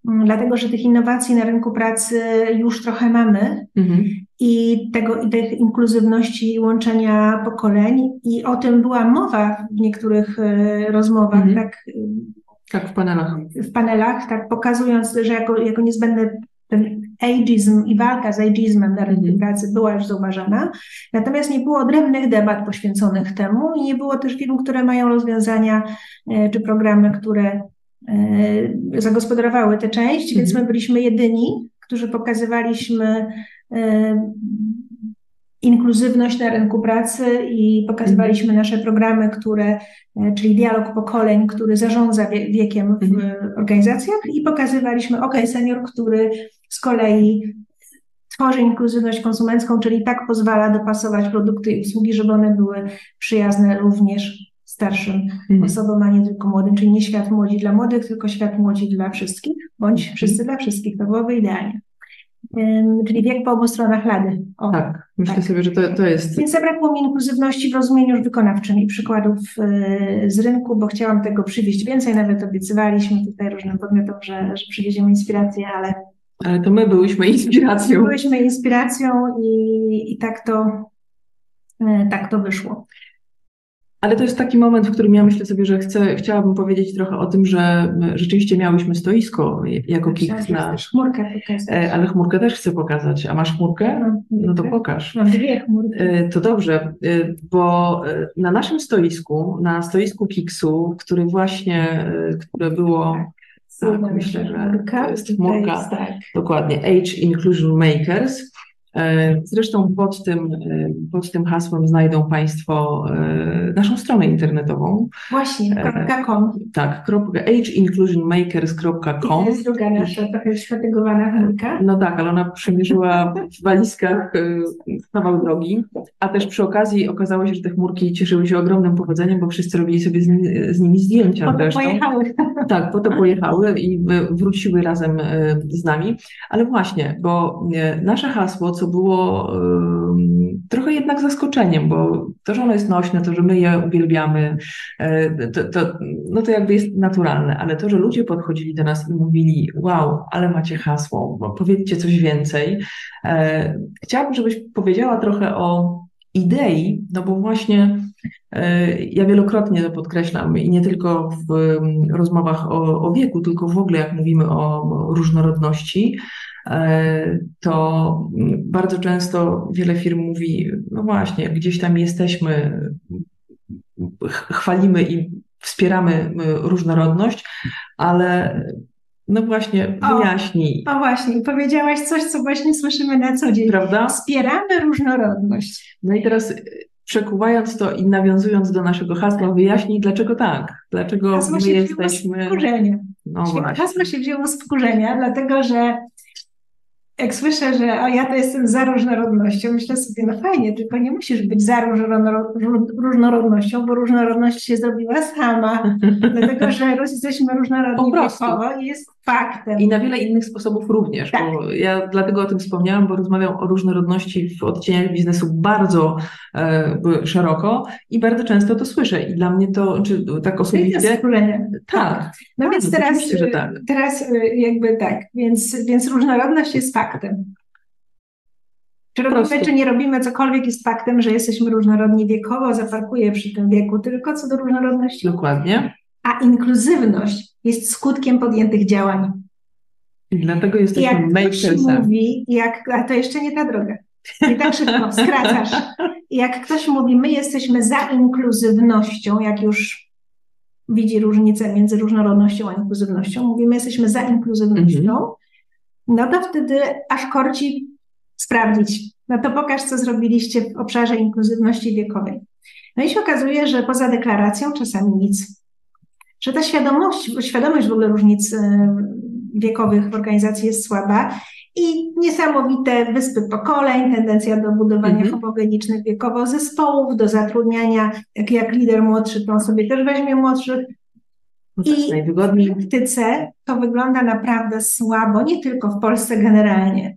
mm, dlatego że tych innowacji na rynku pracy już trochę mamy mhm. i tego i tej inkluzywności i łączenia pokoleń i o tym była mowa w niektórych e, rozmowach, mhm. tak tak, w panelach. W panelach, tak, pokazując, że jako, jako ageism i walka z ageizmem na rynku pracy była już zauważana, natomiast nie było odrębnych debat poświęconych temu i nie było też firm, które mają rozwiązania e, czy programy, które e, zagospodarowały tę część, więc mhm. my byliśmy jedyni, którzy pokazywaliśmy e, inkluzywność na rynku pracy i pokazywaliśmy mhm. nasze programy, które, czyli dialog pokoleń, który zarządza wiekiem w mhm. organizacjach i pokazywaliśmy OK Senior, który z kolei tworzy inkluzywność konsumencką, czyli tak pozwala dopasować produkty i usługi, żeby one były przyjazne również starszym mhm. osobom, a nie tylko młodym, czyli nie świat młodzi dla młodych, tylko świat młodzi dla wszystkich, bądź wszyscy dla wszystkich, to byłoby idealnie. Czyli wiek po obu stronach lady. O, tak, myślę tak. sobie, że to, to jest. Więc zabrakło mi inkluzywności w rozumieniu już wykonawczym i przykładów y, z rynku, bo chciałam tego przywieźć więcej, nawet obiecywaliśmy tutaj różnym podmiotom, że, że przywieziemy inspirację, ale ale to my byłyśmy inspiracją. Byłyśmy inspiracją i, i tak, to, e, tak to wyszło. Ale to jest taki moment, w którym ja myślę sobie, że chcę, chciałabym powiedzieć trochę o tym, że rzeczywiście miałyśmy stoisko jako KIK na... Chmurkę pokazać. E, ale chmurkę też chcę pokazać. A masz chmurkę? No, to pokaż. Mam dwie chmurki. E, to dobrze, bo na naszym stoisku, na stoisku KIKS-u, który właśnie, które było tak, myślę, że to jest chmurka. tak. Dokładnie. Age Inclusion Makers. E, zresztą pod tym, e, pod tym hasłem znajdą Państwo e, naszą stronę internetową. Właśnie, .com. Tak, ageinclusionmakers.com. To jest druga nasza trochę szfatygowana chmurka. No tak, ale ona przemierzyła w walizkach kawał drogi, a też przy okazji okazało się, że te chmurki cieszyły się ogromnym powodzeniem, bo wszyscy robili sobie z, nimi, z nimi zdjęcia. Po to pojechały. Tak, po to pojechały i wróciły razem z nami. Ale właśnie, bo nasze hasło, co było trochę jednak zaskoczeniem, bo to, że ono jest nośne, to, że my je uwielbiamy, e, to, to, no to jakby jest naturalne, ale to, że ludzie podchodzili do nas i mówili, wow, ale macie hasło, powiedzcie coś więcej. E, chciałabym, żebyś powiedziała trochę o idei, no bo właśnie e, ja wielokrotnie to podkreślam i nie tylko w rozmowach o, o wieku, tylko w ogóle jak mówimy o różnorodności, to bardzo często wiele firm mówi, no właśnie, gdzieś tam jesteśmy, chwalimy i wspieramy różnorodność, ale no właśnie, wyjaśnij. O, o właśnie, powiedziałaś coś, co właśnie słyszymy na co dzień. Prawda? Wspieramy różnorodność. No i teraz przekuwając to i nawiązując do naszego hasła, wyjaśnij, dlaczego tak, dlaczego hasło my jesteśmy... Z wkurzenia. No Hasło się wzięło z wkurzenia, dlatego że jak słyszę, że o, ja to jestem za różnorodnością, myślę sobie, no fajnie, tylko nie musisz być za różnorodnością, bo różnorodność się zrobiła sama, dlatego że jesteśmy różnorodni wiekowo i jest faktem. I na wiele innych sposobów również, tak. bo ja dlatego o tym wspomniałam, bo rozmawiam o różnorodności w odcieniach biznesu bardzo e, szeroko i bardzo często to słyszę i dla mnie to, czy tak osobiście... Tak. No tak, więc teraz, tak. teraz e, jakby tak, więc, więc różnorodność jest faktem. Czy robimy, czy nie robimy, cokolwiek jest faktem, że jesteśmy różnorodni wiekowo, zaparkuję przy tym wieku, tylko co do różnorodności. Dokładnie. A inkluzywność jest skutkiem podjętych działań. I dlatego jesteśmy jak makersem. mówi, jak, a to jeszcze nie ta droga. Nie tak szybko, skracasz. Jak ktoś mówi, my jesteśmy za inkluzywnością, jak już widzi różnicę między różnorodnością a inkluzywnością, mówimy, jesteśmy za inkluzywnością, mm -hmm. no to wtedy aż korci sprawdzić. No to pokaż, co zrobiliście w obszarze inkluzywności wiekowej. No i się okazuje, że poza deklaracją czasami nic. Że ta świadomość, świadomość w ogóle różnic y, wiekowych w organizacji jest słaba i niesamowite wyspy pokoleń, tendencja do budowania mhm. homogenicznych wiekowo zespołów, do zatrudniania, jak, jak lider młodszy, to on sobie też weźmie młodszych. No I w praktyce to wygląda naprawdę słabo, nie tylko w Polsce generalnie.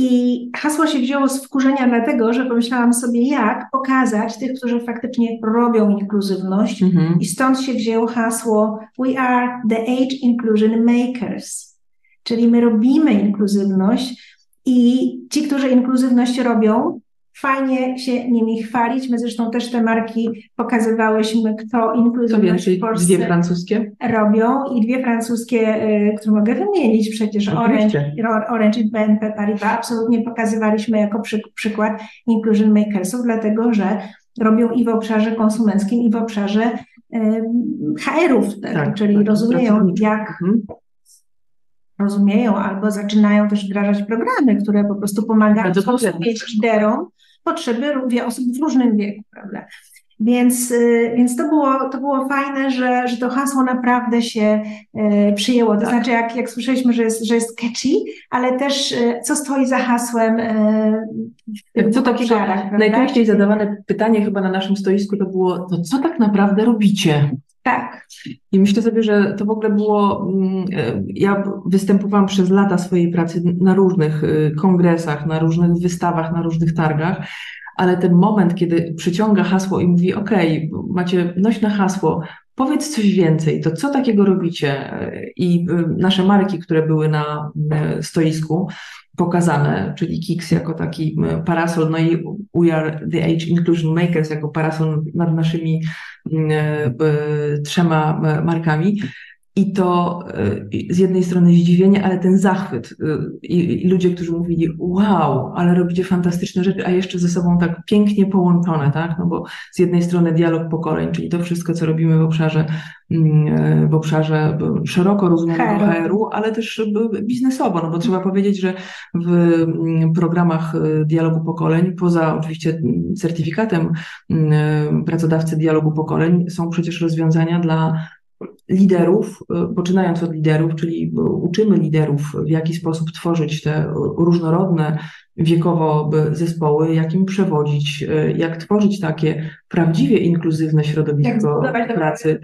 I hasło się wzięło z wkurzenia dlatego, że pomyślałam sobie, jak pokazać tych, którzy faktycznie robią inkluzywność. Mm-hmm. I stąd się wzięło hasło We are the age inclusion makers. Czyli my robimy inkluzywność i ci, którzy inkluzywność robią, fajnie się nimi chwalić. My zresztą też te marki pokazywałyśmy, kto inkluzywność w Polsce dwie francuskie? robią i dwie francuskie, y, które mogę wymienić. Przecież Orange, Orange i BNP Paribas absolutnie pokazywaliśmy jako przy, przykład inclusion makersów, dlatego że robią i w obszarze konsumenckim i w obszarze HR-ów, tak, tak, czyli tak, rozumieją jak mhm. rozumieją albo zaczynają też wdrażać programy, które po prostu pomagają liderom potrzeby osób w różnym wieku, prawda? Więc, y, więc to, było, to było fajne, że, że to hasło naprawdę się y, przyjęło. To tak. znaczy, jak, jak słyszeliśmy, że jest, że jest catchy, ale też y, co stoi za hasłem w co takiego Najczęściej zadawane pytanie chyba na naszym stoisku to było, to co tak naprawdę robicie? Tak. I myślę sobie, że to w ogóle było. Mm, e, ja występowałam przez lata swojej pracy na różnych y, kongresach, na różnych wystawach, na różnych targach, ale ten moment, kiedy przyciąga hasło i mówi: OK, macie nośne hasło, powiedz coś więcej, to co takiego robicie? I y, nasze marki, które były na y, stoisku, pokazane, czyli KIX jako taki parasol, no i We Are the Age Inclusion Makers jako parasol nad naszymi trzema markami. I to y, z jednej strony zdziwienie, ale ten zachwyt y, i, i, ludzie, którzy mówili, wow, ale robicie fantastyczne rzeczy, a jeszcze ze sobą tak pięknie połączone, tak? No bo z jednej strony dialog pokoleń, czyli to wszystko, co robimy w obszarze, mm, w obszarze szeroko rozumianego HR-u, ale też biznesowo, no bo trzeba powiedzieć, że w mm, programach dialogu pokoleń, poza oczywiście certyfikatem mm, pracodawcy dialogu pokoleń, są przecież rozwiązania dla liderów, y, poczynając od liderów, czyli uczymy liderów, w jaki sposób tworzyć te różnorodne wiekowo zespoły, jak im przewodzić, y, jak tworzyć takie prawdziwie inkluzywne środowisko jak pracy.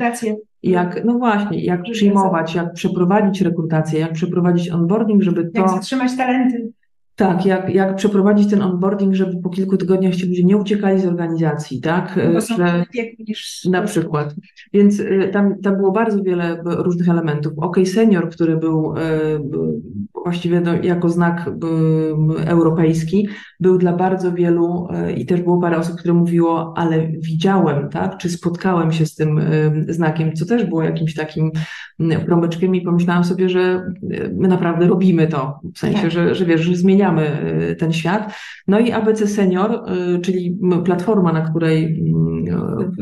Jak, no właśnie, jak przyjmować, jak przeprowadzić rekrutację, jak przeprowadzić onboarding, żeby to. Jak zatrzymać talenty. Tak, jak, jak przeprowadzić ten onboarding, żeby po kilku tygodniach ci ludzie nie uciekali z organizacji, tak? Bo są że, niż... Na przykład. Więc y, tam, tam było bardzo wiele różnych elementów. OK Senior, który był y, właściwie no, jako znak y, europejski, był dla bardzo wielu i też było parę osób, które mówiło, ale widziałem, tak? Czy spotkałem się z tym znakiem, co też było jakimś takim promyczkiem i pomyślałam sobie, że my naprawdę robimy to. W sensie, tak. że, że wiesz, że zmieniamy y, ten świat. No i ABC Senior, y, czyli platforma, na której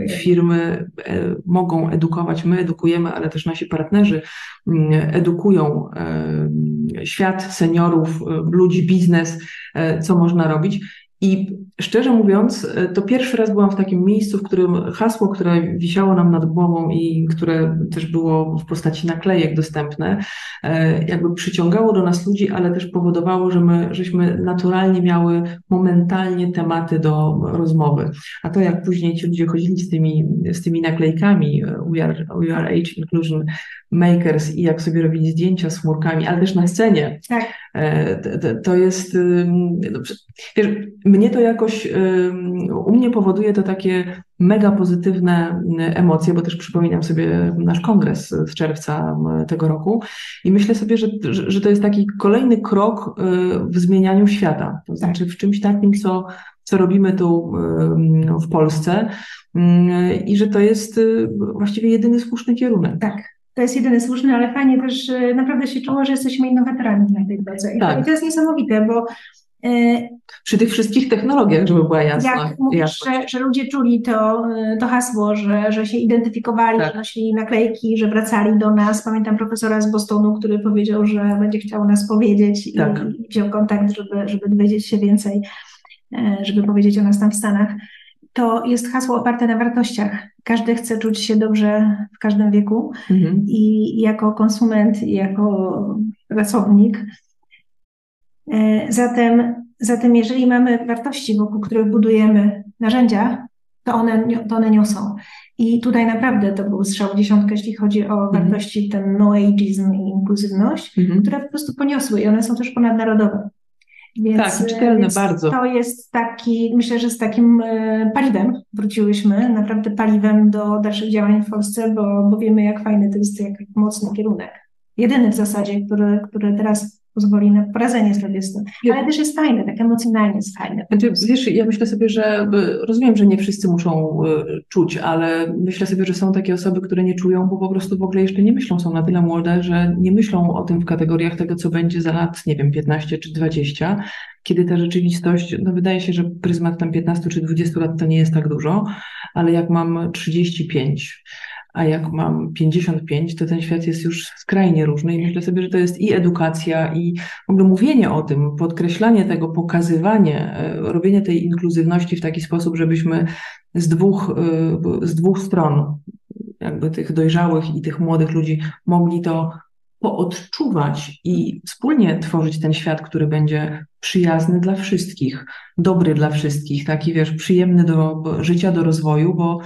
y, firmy e, mogą edukować, my edukujemy, ale też nasi partnerzy edukują świat seniorów, ludzi, biznes, e, co można robić. I szczerze mówiąc, e, to pierwszy raz byłam w takim miejscu, w którym hasło, które wisiało nam nad głową i które też było w postaci naklejek dostępne, e, jakby przyciągało do nas ludzi, ale też powodowało, że my, żeśmy naturalnie miały momentalnie tematy do rozmowy. A to jak później ci ludzie chodzili z tymi, z tymi naklejkami e, We are, We are Age Inclusion Makers i jak sobie robili zdjęcia z chmurkami, ale też na scenie. Tak. To, to jest, no, wiesz, mnie to jakoś, u mnie powoduje to takie mega pozytywne emocje, bo też przypominam sobie nasz kongres z czerwca tego roku i myślę sobie, że, że to jest taki kolejny krok y, w zmienianiu świata, to znaczy w czymś takim, co, co robimy tu w Polsce i że to jest y, właściwie jedyny słuszny kierunek. Tak. To jest jedyny słuszny, ale fajnie też naprawdę się czuło, że jesteśmy innowatorami na tej drodze. I, tak. to, I to jest niesamowite, bo E, Przy tych wszystkich technologiach, żeby była jasna. Jak mówisz, że, że, ludzie czuli to, e, to hasło, że, że się identyfikowali, tak. że nosili naklejki, że wracali do nas. Pamiętam profesora z Bostonu, który powiedział, że będzie chciał nas powiedzieć tak. i wziął kontakt, żeby, żeby dowiedzieć się więcej, e, żeby powiedzieć o nas tam w Stanach. To jest hasło oparte na wartościach. Każdy chce czuć się dobrze w każdym wieku mhm. i jako konsument, i jako pracownik E, zatem, zatem jeżeli mamy wartości, wokół których budujemy narzędzia, to one, to one niosą. I tutaj naprawdę to był strzał w dziesiątkę, jeśli chodzi o mhm. wartości, ten no ageism i inkluzywność, mm które po prostu poniosły i one są też ponadnarodowe. Więc, tak, czytelne więc bardzo. To jest taki, myślę, że z takim e, paliwem wróciłyśmy, naprawdę paliwem do dalszych działań w Polsce, bo, bo wiemy, jak fajny to jest, jak mocny kierunek. Jedyny w zasadzie, który, który teraz pozwoli na poradzenie sobie z tym. Ale też jest fajne, tak emocjonalnie jest fajne. Znaczy, wiesz, ja myślę sobie, że rozumiem, że nie wszyscy muszą e, czuć, ale myślę sobie, że są takie osoby, które nie czują, bo po prostu w ogóle jeszcze nie myślą, są na tyle młode, że nie myślą o tym w kategoriach tego, co będzie za lat, nie wiem, 15 czy 20, kiedy ta rzeczywistość, no wydaje się, że pryzmat tam 15 czy 20 lat to nie jest tak dużo, ale jak mam 35, a jak mam 55, to ten świat jest już skrajnie różny i myślę sobie, że to jest i edukacja, i w ogóle mówienie o tym, podkreślanie tego, pokazywanie, e, robienie tej inkluzywności w taki sposób, żebyśmy z dwóch, e, z dwóch stron, jakby tych dojrzałych i tych młodych ludzi, mogli to poodczuwać i wspólnie tworzyć ten świat, który będzie przyjazny dla wszystkich, dobry dla wszystkich, taki wiesz, przyjemny do życia, do rozwoju, bo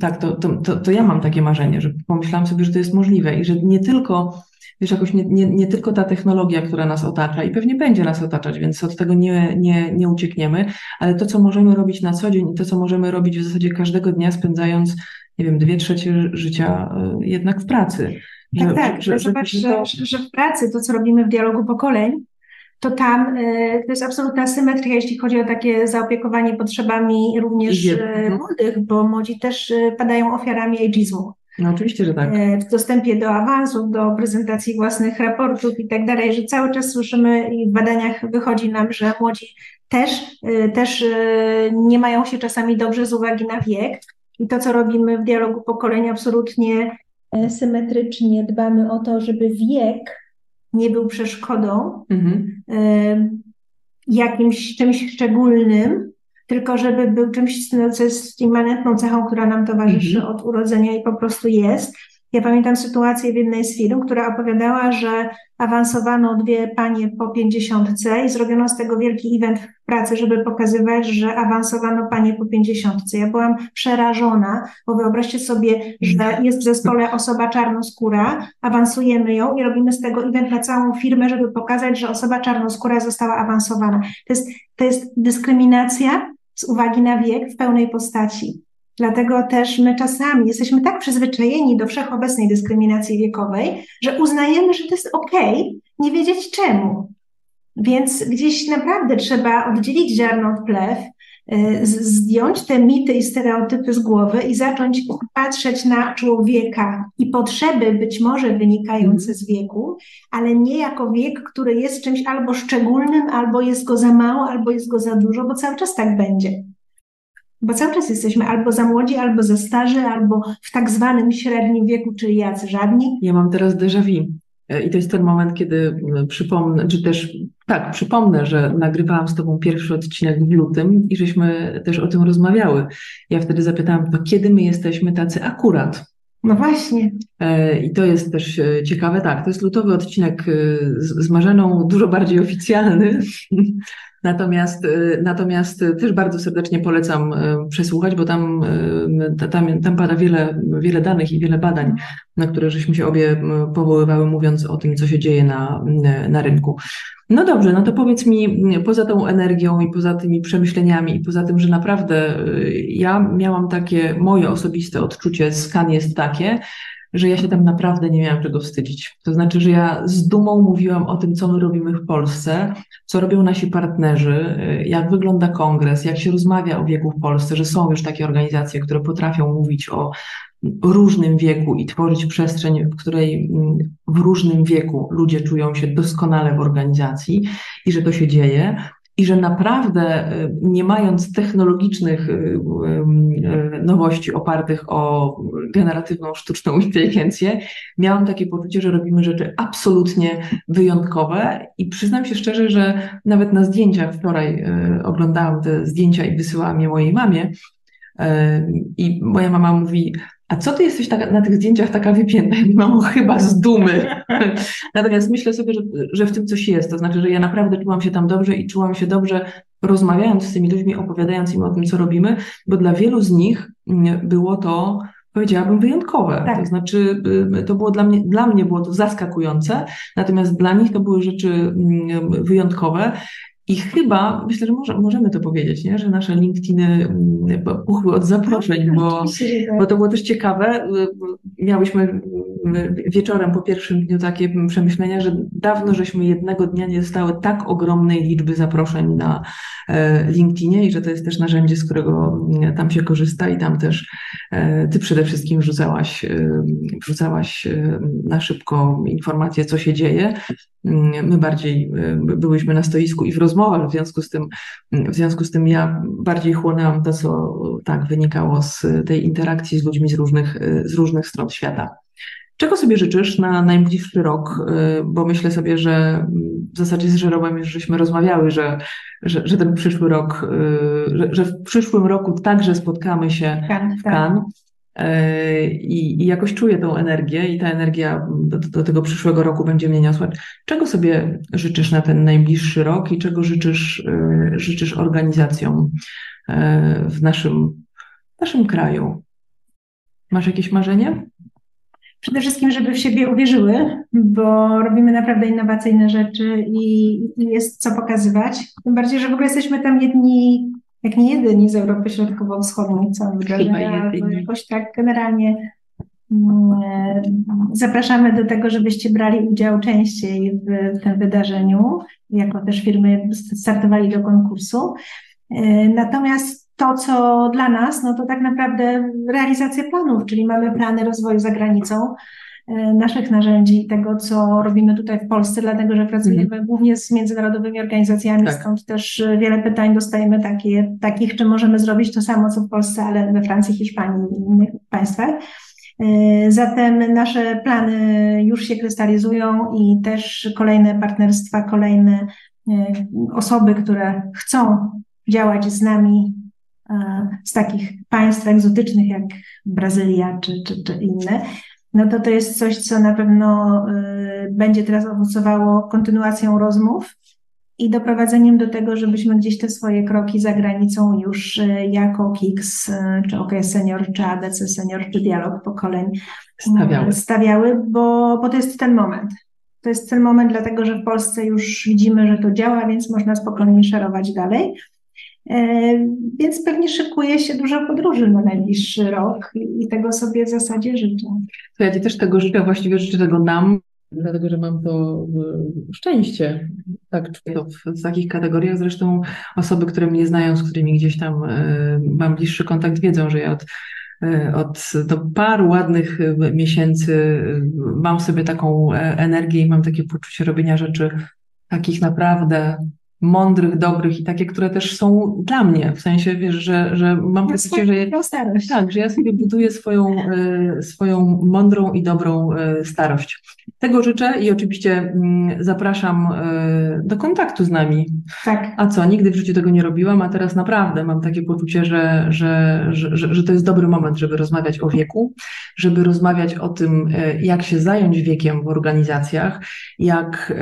tak, to, to, to, to, ja mam takie marzenie, że pomyślałam sobie, że to jest możliwe i że nie tylko, wiesz, jakoś nie, nie, nie tylko ta technologia, która nas otacza i pewnie będzie nas otaczać, więc od tego nie, nie, nie uciekniemy, ale to, co możemy robić na co dzień i to, co możemy robić w zasadzie każdego dnia, spędzając, nie wiem, dwie trzecie życia y, jednak w pracy. Tak, że, tak, że, że, zobacz, że, że w pracy to, co robimy w dialogu pokoleń, to tam y, to jest absolutna symetria, jeśli chodzi o takie zaopiekowanie potrzebami również y, mhm. młodych, bo młodzi też y, padają ofiarami ageizmu. No oczywiście, że tak. W dostępie do awansów, do prezentacji własnych raportów i tak dalej, że cały czas słyszymy i w badaniach wychodzi nam, że młodzi też, też nie mają się czasami dobrze z uwagi na wiek. I to, co robimy w dialogu pokoleń, absolutnie symetrycznie dbamy o to, żeby wiek nie był przeszkodą, mhm. jakimś czymś szczególnym, tylko żeby był czymś, co jest immanentną cechą, która nam towarzyszy mhm. od urodzenia i po prostu jest. Ja pamiętam sytuację w jednej z firm, która opowiadała, że awansowano dwie panie po pięćdziesiątce i zrobiono z tego wielki event w pracy, żeby pokazywać, że awansowano panie po pięćdziesiątce. Ja byłam przerażona, bo wyobraźcie sobie, że jest w zespole osoba czarnoskóra, awansujemy ją i robimy z tego event na całą firmę, żeby pokazać, że osoba czarnoskóra została awansowana. To jest, to jest dyskryminacja z uwagi na wiek w pełnej postaci. Dlatego też my czasami jesteśmy tak przyzwyczajeni do wszechobecnej dyskryminacji wiekowej, że uznajemy, że to jest ok, nie wiedzieć czemu. Więc gdzieś naprawdę trzeba oddzielić ziarno od plew, y, zdjąć te mity i stereotypy z głowy i zacząć patrzeć na człowieka i potrzeby być może wynikające z wieku, ale nie jako wiek, który jest czymś albo szczególnym, albo jest go za mało, albo jest go za dużo, bo cały czas tak będzie. Bo cały czas jesteśmy albo za młodzi, albo za starzy, albo w tak zwanym średnim wieku, czyli jacy żadni. Ja mam teraz déjà vu. E, I to jest ten moment, kiedy przypomnę, czy też tak, przypomnę, że nagrywałam z Tobą pierwszy odcinek w lutym i żeśmy też o tym rozmawiały. Ja wtedy zapytałam, to kiedy my jesteśmy tacy akurat? No właśnie. E, I to jest też e, ciekawe. Tak, to jest lutowy odcinek z Marzeną, dużo bardziej oficjalny. Natomiast, y, natomiast też bardzo serdecznie polecam y, przesłuchać, bo tam, y, tam, tam pada wiele, wiele danych i wiele badań, na które żeśmy się obie powoływały, mówiąc o tym, co się dzieje na, na rynku. No dobrze, no to powiedz mi, poza tą energią i poza tymi przemyśleniami i poza tym, że naprawdę ja miałam takie, moje osobiste odczucie, skan jest takie, że ja się tam naprawdę nie miałam czego wstydzić. To znaczy, że ja z dumą mówiłam o tym, co my robimy w Polsce, co robią nasi partnerzy, jak wygląda kongres, jak się rozmawia o wieku w Polsce, że są już takie organizacje, które potrafią mówić o różnym wieku i tworzyć przestrzeń, w której mm, w różnym wieku ludzie czują się doskonale w organizacji i że to się dzieje i że naprawdę y, nie mając technologicznych y, y, nowości opartych o generatywną sztuczną inteligencję, miałam takie poczucie, że robimy rzeczy absolutnie wyjątkowe i przyznam się szczerze, że nawet na zdjęciach wczoraj oglądałam te zdjęcia i wysyłałam je mojej mamie i moja mama mówi, a co ty jesteś taka, na tych zdjęciach taka wypięta? Ja mam chyba z dumy. Natomiast myślę sobie, że, że w tym coś jest. To znaczy, że ja naprawdę czułam się tam dobrze i czułam się dobrze rozmawiając z tymi ludźmi, opowiadając im o tym, co robimy, bo dla wielu z nich mm, było to, powiedziałabym, wyjątkowe. Tak. To znaczy, y, to było dla mnie, dla mnie było to zaskakujące, natomiast dla nich to były rzeczy mm, wyjątkowe. I chyba, myślę, że może, możemy to powiedzieć, nie? że nasze LinkedIny mm, puchły od zaproszeń, tak, bo, tak. bo to było też ciekawe. Miałyśmy mm, wieczorem po pierwszym dniu takie przemyślenia, że dawno żeśmy jednego dnia nie dostały tak ogromnej liczby zaproszeń na e, LinkedInie i że to jest też narzędzie, z którego mm, tam się korzysta i tam też e, ty przede wszystkim wrzucałaś, e, wrzucałaś na szybko informacje, co się dzieje. My bardziej byłyśmy na stoisku i w rozmowach, w związku z tym, w związku z tym ja bardziej chłonęłam to, co tak wynikało z tej interakcji z ludźmi z różnych, z różnych stron świata. Czego sobie życzysz na najbliższy rok? Bo myślę sobie, że w zasadzie z Żeromem już żeśmy rozmawiały, że, że, że ten przyszły rok, że, że w przyszłym roku także spotkamy się w Cannes. E, I, I, jakoś czuję tą energię i ta energia do, do, tego przyszłego roku będzie mnie niosła. Czego sobie życzysz na ten najbliższy rok i czego życzysz, e, życzysz organizacjom e, w naszym, naszym kraju? Masz jakieś marzenie? Przede wszystkim, żeby w siebie uwierzyły, bo robimy naprawdę innowacyjne rzeczy i, i jest co pokazywać. Tym bardziej, że w ogóle jesteśmy tam jedni jak nie jedyni z Europy Środkowo-Wschodniej, co wydarzenia, jakoś tak generalnie mm, e, zapraszamy do tego, żebyście brali udział częściej w tym wydarzeniu, jako też firmy startowali do konkursu. E, natomiast to, co dla nas, no to tak naprawdę realizacja planów, czyli mamy plany rozwoju za granicą naszych narzędzi, tego, co robimy tutaj w Polsce, dlatego że pracujemy mhm. głównie z międzynarodowymi organizacjami, tak. stąd też wiele pytań dostajemy takie, takich, czy możemy zrobić to samo, co w Polsce, ale we Francji, Hiszpanii i innych państwach. E, zatem nasze plany już się krystalizują i też kolejne partnerstwa, kolejne e, osoby, które chcą działać z nami e, z takich państw egzotycznych jak Brazylia czy, czy, czy inne, no to to jest coś, co na pewno będzie teraz owocowało kontynuacją rozmów i doprowadzeniem do tego, żebyśmy gdzieś te swoje kroki za granicą już e, jako KIX, e, czy OK Senior, czy ADC Senior, czy Dialog Pokoleń stawiały, stawiały bo, bo to jest ten moment. To jest ten moment, dlatego że w Polsce już widzimy, że to działa, więc można spokojnie szerować dalej. E, więc pewnie szykuje się dużo podróży na najbliższy rok i tego sobie w zasadzie życzę. To ja Ci też tego życzę, właściwie życzę tego nam, dlatego że mam to szczęście, tak czuję w, w takich kategoriach. Zresztą osoby, które mnie znają, z którymi gdzieś tam e, mam bliższy kontakt, wiedzą, że ja od e, od do paru ładnych e, miesięcy mam sobie taką energię i mam takie poczucie robienia rzeczy takich naprawdę mądrych, dobrych i takie, które też są dla mnie. W sensie, wiesz, że, że mam poczucie, że ja, starość. tak, że ja sobie buduję swoją, e, swoją mądrą i dobrą e, starość. Tego życzę i oczywiście mm, zapraszam e, do kontaktu z nami. Tak. A co, nigdy w życiu tego nie robiłam, a teraz naprawdę mam takie poczucie, że, że, że, że, że to jest dobry moment, żeby rozmawiać o wieku, żeby rozmawiać o tym, jak się zająć wiekiem w organizacjach, jak,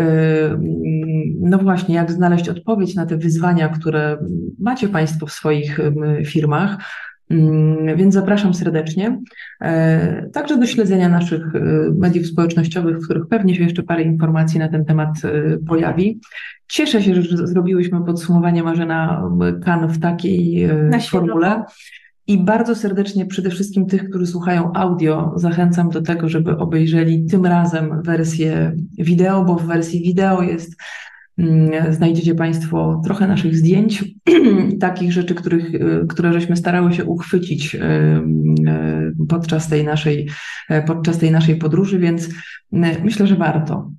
no właśnie, jak znaleźć odpowiedź na te wyzwania, które macie Państwo w swoich firmach. Mm, więc zapraszam serdecznie. E, także do śledzenia naszych e, mediów społecznościowych, w których pewnie się jeszcze parę informacji na ten temat e, pojawi. Cieszę się, że zrobiłyśmy podsumowanie Marzena Kan w takiej formule. I bardzo serdecznie przede wszystkim tych, którzy słuchają audio, zachęcam do tego, żeby obejrzeli tym razem wersję wideo, bo w wersji wideo jest znajdziecie Państwo trochę naszych zdjęć, takich rzeczy, których, y, które żeśmy starały się uchwycić y, y, podczas tej naszej, podczas tej naszej podróży, więc myślę, że warto.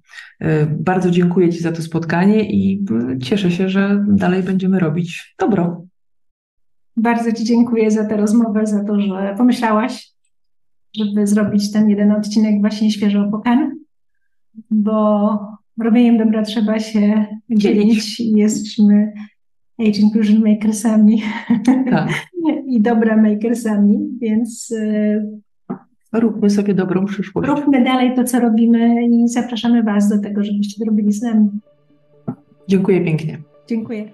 Bardzo dziękuję Ci za to spotkanie i cieszę się, że dalej będziemy robić dobro. Bardzo Ci dziękuję za tę rozmowę, za to, że pomyślałaś, żeby zrobić ten jeden odcinek właśnie świeżo po bo robieniem dobra trzeba się dzielić i jesteśmy age inclusion makersami tak. i dobra makersami, więc e, róbmy sobie dobrą przyszłość. Róbmy dalej to, co robimy i zapraszamy Was do tego, żebyście to robili z nami. Dziękuję pięknie. Dziękuję.